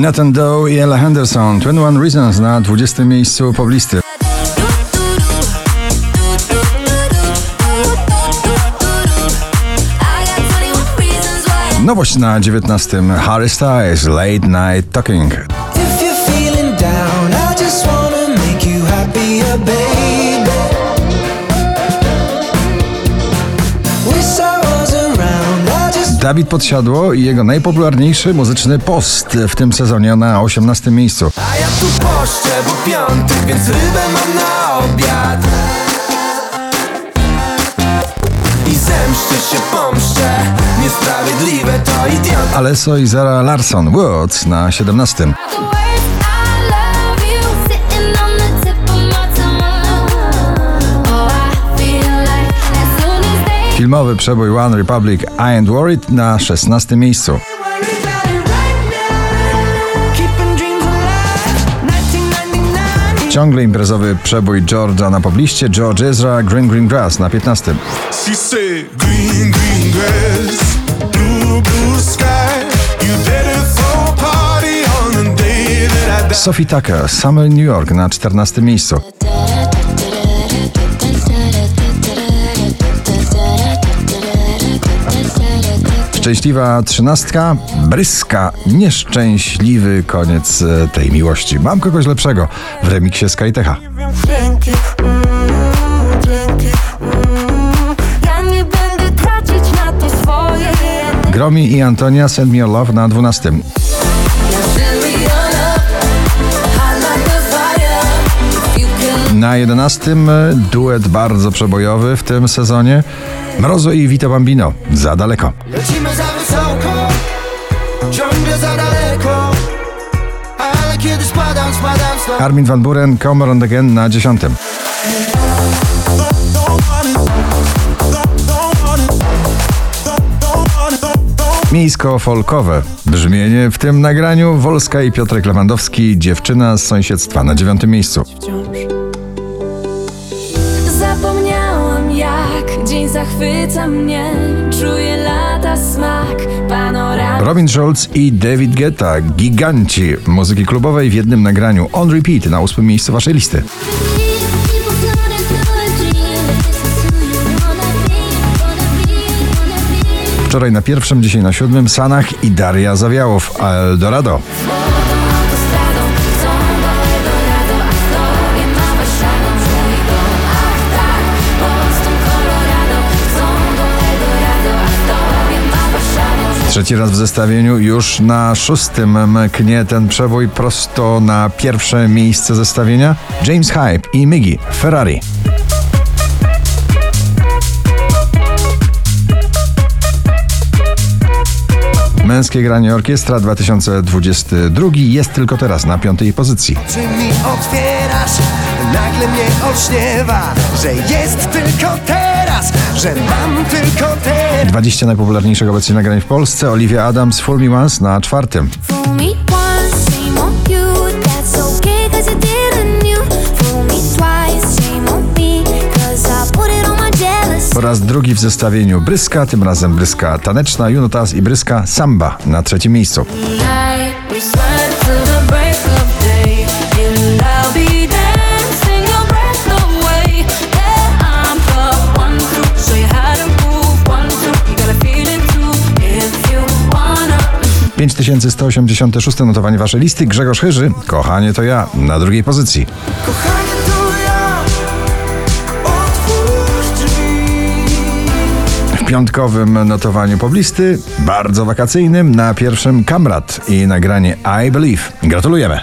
Nathan Doe i Ella Henderson 21 Reasons na 20 miejscu poblisty. I got 21 reasons why Nowość na 19 Harry Styles Late Night Talking. If you're feeling down, Dawid Podsiadło i jego najpopularniejszy muzyczny post w tym sezonie na 18 miejscu. A ja tu poszczę, bo piątek, więc rybę mam na obiad. I zemszczę się, pomszczę. Niesprawiedliwe to idiot. Alesso i Zara Larson Words na 17. Filmowy przebój One Republic I Ain't Worried na 16 miejscu. Worry about it right now. Keeping dreams alive. 1999. Ciągle imprezowy przebój George'a na pobliście George Ezra Green Green Grass na 15. She said, Green, green grass, blue, blue sky. You better throw a party on the day that I die. Sophie Tucker Summer New York na 14 miejscu. Szczęśliwa trzynastka, bryska, nieszczęśliwy koniec e, tej miłości. Mam kogoś lepszego w remiksie Skytecha. Gromi i Antonia Send Me Your Love na 12. Na 11 e, duet bardzo przebojowy w tym sezonie. Mrozo i Vito Bambino. Za daleko. Lecimy za wysoko, ciągle za daleko. Ale kiedy spadam, spadam. Armin van Buren Come Around Again na 10. Don't want it. Don't, don't want it. Don't, don't want it. Don't, don't Miejsko-folkowe brzmienie w tym nagraniu Wolska i Piotrek Lewandowski Dziewczyna z sąsiedztwa na dziewiątym miejscu. Dzień zachwyca mnie Czuję lata smak panoramy Robin Schulz i David Guetta giganci muzyki klubowej w jednym nagraniu On Repeat na ósmym miejscu waszej listy. Wczoraj na pierwszym, dzisiaj na siódmym Sanach i Daria Zawiałow Eldorado. Trzeci raz w zestawieniu już na szóstym mknie ten przebój prosto na pierwsze miejsce zestawienia. James Hype i Miggy Ferrari. Męskie granie orkiestra 2022 jest tylko teraz na piątej pozycji. Czy mi otwierasz? Nagle mnie olśniewa, że jest tylko teraz, że mam tylko teraz. 20 najpopularniejszych obecnie nagrań w Polsce. Olivia Adams Full Me Once na czwartym. Fool me once, shame on you That's okay cause you didn't you Fool me twice, shame on me Cause I put it on my jealous Po raz drugi w zestawieniu Bryska, tym razem Bryska taneczna, Junotas i Bryska Samba na trzecim miejscu. 5186 notowanie waszej listy. Grzegorz Chyży, kochanie to ja, na drugiej pozycji. Kochanie, to ja. Otwórz drzwi. W piątkowym notowaniu poblisty, bardzo wakacyjnym, na pierwszym Kamrat i nagranie I Believe. Gratulujemy.